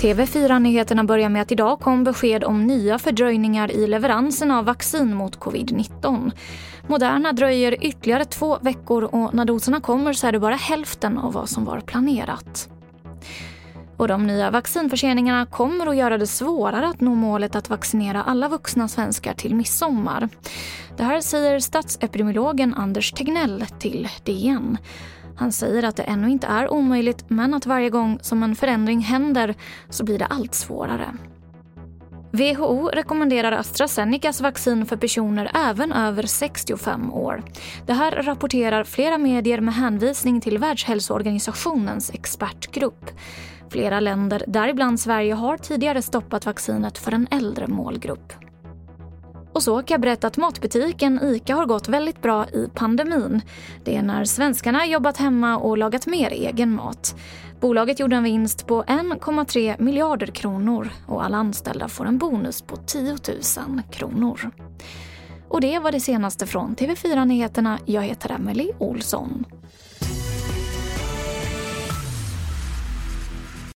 TV4-nyheterna börjar med att idag kom besked om nya fördröjningar i leveransen av vaccin mot covid-19. Moderna dröjer ytterligare två veckor och när doserna kommer så är det bara hälften av vad som var planerat. Och de nya vaccinförseningarna kommer att göra det svårare att nå målet att vaccinera alla vuxna svenskar till midsommar. Det här säger statsepidemiologen Anders Tegnell till DN. Han säger att det ännu inte är omöjligt men att varje gång som en förändring händer så blir det allt svårare. WHO rekommenderar AstraZenecas vaccin för personer även över 65 år. Det här rapporterar flera medier med hänvisning till Världshälsoorganisationens expertgrupp. Flera länder, däribland Sverige, har tidigare stoppat vaccinet för en äldre målgrupp. Och så kan jag berätta att matbutiken ICA har gått väldigt bra i pandemin. Det är när svenskarna jobbat hemma och lagat mer egen mat. Bolaget gjorde en vinst på 1,3 miljarder kronor och alla anställda får en bonus på 10 000 kronor. Och det var det senaste från TV4 Nyheterna. Jag heter Emily Olsson.